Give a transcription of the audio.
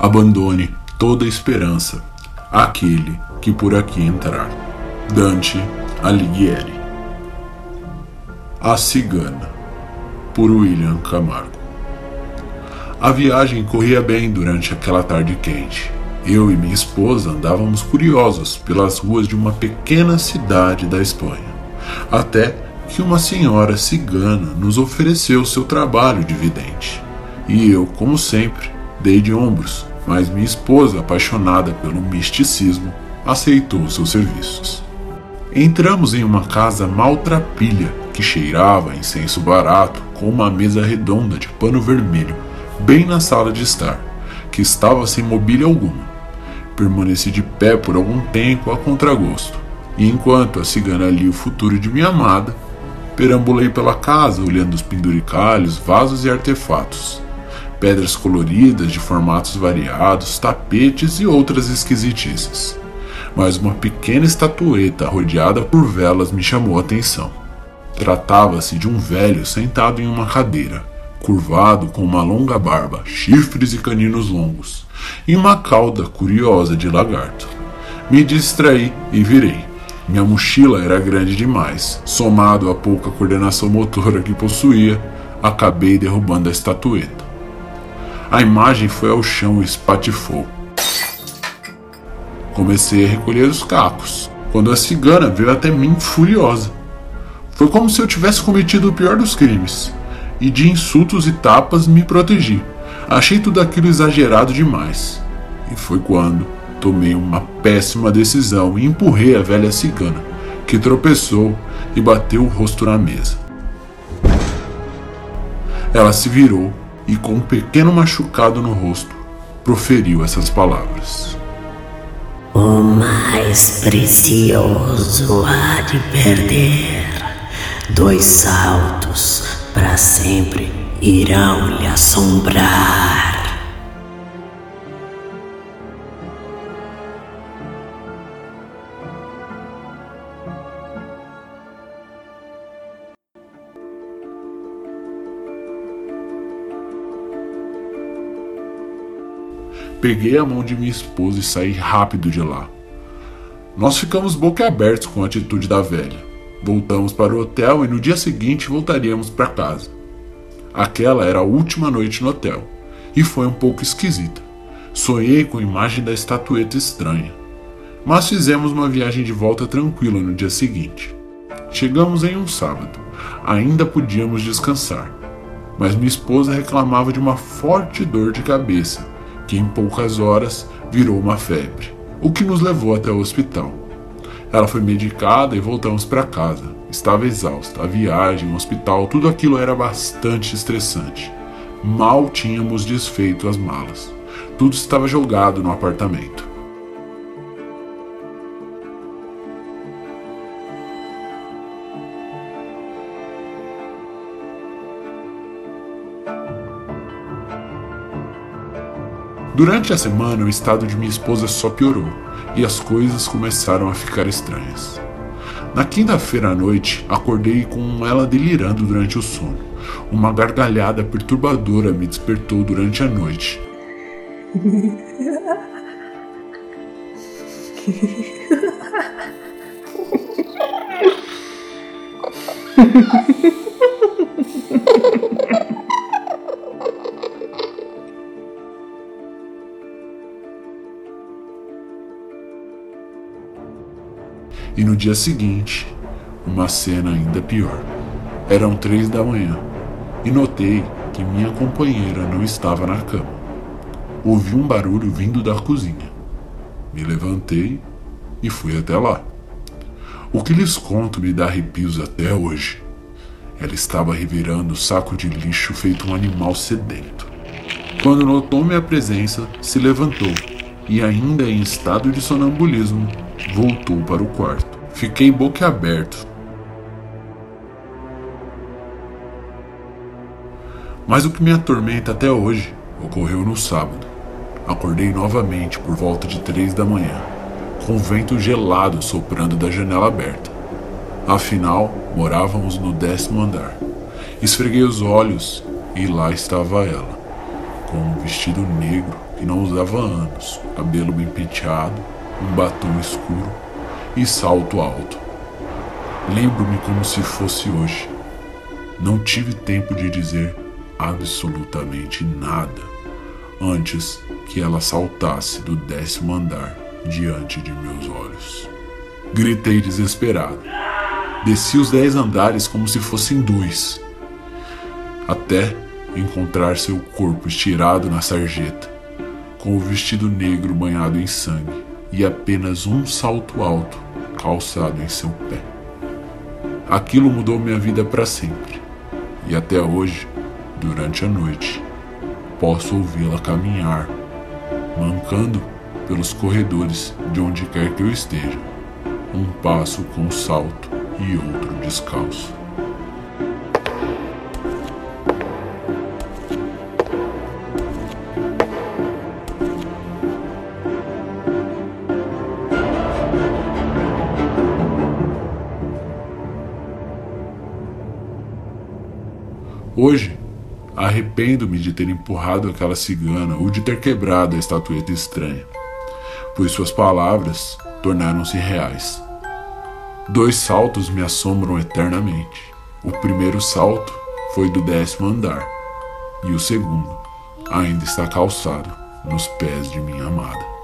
Abandone toda esperança àquele que por aqui entrar. Dante Alighieri A Cigana por William Camargo A viagem corria bem durante aquela tarde quente. Eu e minha esposa andávamos curiosos pelas ruas de uma pequena cidade da Espanha, até que uma senhora cigana nos ofereceu seu trabalho de vidente. E eu, como sempre, dei de ombros, mas minha esposa, apaixonada pelo misticismo, aceitou seus serviços. Entramos em uma casa maltrapilha que cheirava a incenso barato com uma mesa redonda de pano vermelho bem na sala de estar, que estava sem mobília alguma. Permaneci de pé por algum tempo a contragosto, e enquanto a cigana lia o futuro de minha amada, perambulei pela casa olhando os penduricalhos, vasos e artefatos, pedras coloridas de formatos variados, tapetes e outras esquisitices. Mas uma pequena estatueta rodeada por velas me chamou a atenção. Tratava-se de um velho sentado em uma cadeira, curvado com uma longa barba, chifres e caninos longos, e uma cauda curiosa de lagarto. Me distraí e virei. Minha mochila era grande demais, somado à pouca coordenação motora que possuía, acabei derrubando a estatueta. A imagem foi ao chão e espatifou. Comecei a recolher os cacos, quando a cigana veio até mim furiosa. Foi como se eu tivesse cometido o pior dos crimes, e de insultos e tapas me protegi. Achei tudo aquilo exagerado demais. E foi quando tomei uma péssima decisão e empurrei a velha cigana, que tropeçou e bateu o rosto na mesa. Ela se virou e, com um pequeno machucado no rosto, proferiu essas palavras. O mais precioso há de perder. Dois saltos para sempre irão lhe assombrar. Peguei a mão de minha esposa e saí rápido de lá. Nós ficamos boquiabertos com a atitude da velha. Voltamos para o hotel e no dia seguinte voltaríamos para casa. Aquela era a última noite no hotel e foi um pouco esquisita. Sonhei com a imagem da estatueta estranha. Mas fizemos uma viagem de volta tranquila no dia seguinte. Chegamos em um sábado. Ainda podíamos descansar. Mas minha esposa reclamava de uma forte dor de cabeça que em poucas horas virou uma febre, o que nos levou até o hospital. Ela foi medicada e voltamos para casa. Estava exausta, a viagem, o hospital, tudo aquilo era bastante estressante. Mal tínhamos desfeito as malas. Tudo estava jogado no apartamento. Durante a semana, o estado de minha esposa só piorou e as coisas começaram a ficar estranhas. Na quinta-feira à noite, acordei com ela delirando durante o sono. Uma gargalhada perturbadora me despertou durante a noite. dia seguinte, uma cena ainda pior. Eram três da manhã e notei que minha companheira não estava na cama. Ouvi um barulho vindo da cozinha. Me levantei e fui até lá. O que lhes conto me dá arrepios até hoje. Ela estava revirando o saco de lixo feito um animal sedento. Quando notou minha presença, se levantou e, ainda em estado de sonambulismo, voltou para o quarto. Fiquei boquiaberto. Mas o que me atormenta até hoje ocorreu no sábado. Acordei novamente por volta de três da manhã, com vento gelado soprando da janela aberta. Afinal, morávamos no décimo andar. Esfreguei os olhos e lá estava ela, com um vestido negro que não usava há anos, cabelo bem penteado, um batom escuro e salto alto. Lembro-me como se fosse hoje. Não tive tempo de dizer absolutamente nada antes que ela saltasse do décimo andar diante de meus olhos. Gritei desesperado. Desci os dez andares como se fossem dois, até encontrar seu corpo estirado na sarjeta, com o vestido negro banhado em sangue e apenas um salto alto calçado em seu pé. Aquilo mudou minha vida para sempre, e até hoje, durante a noite, posso ouvi-la caminhar, mancando pelos corredores de onde quer que eu esteja, um passo com salto e outro descalço. Hoje, arrependo-me de ter empurrado aquela cigana ou de ter quebrado a estatueta estranha, pois suas palavras tornaram-se reais. Dois saltos me assombram eternamente. O primeiro salto foi do décimo andar, e o segundo ainda está calçado nos pés de minha amada.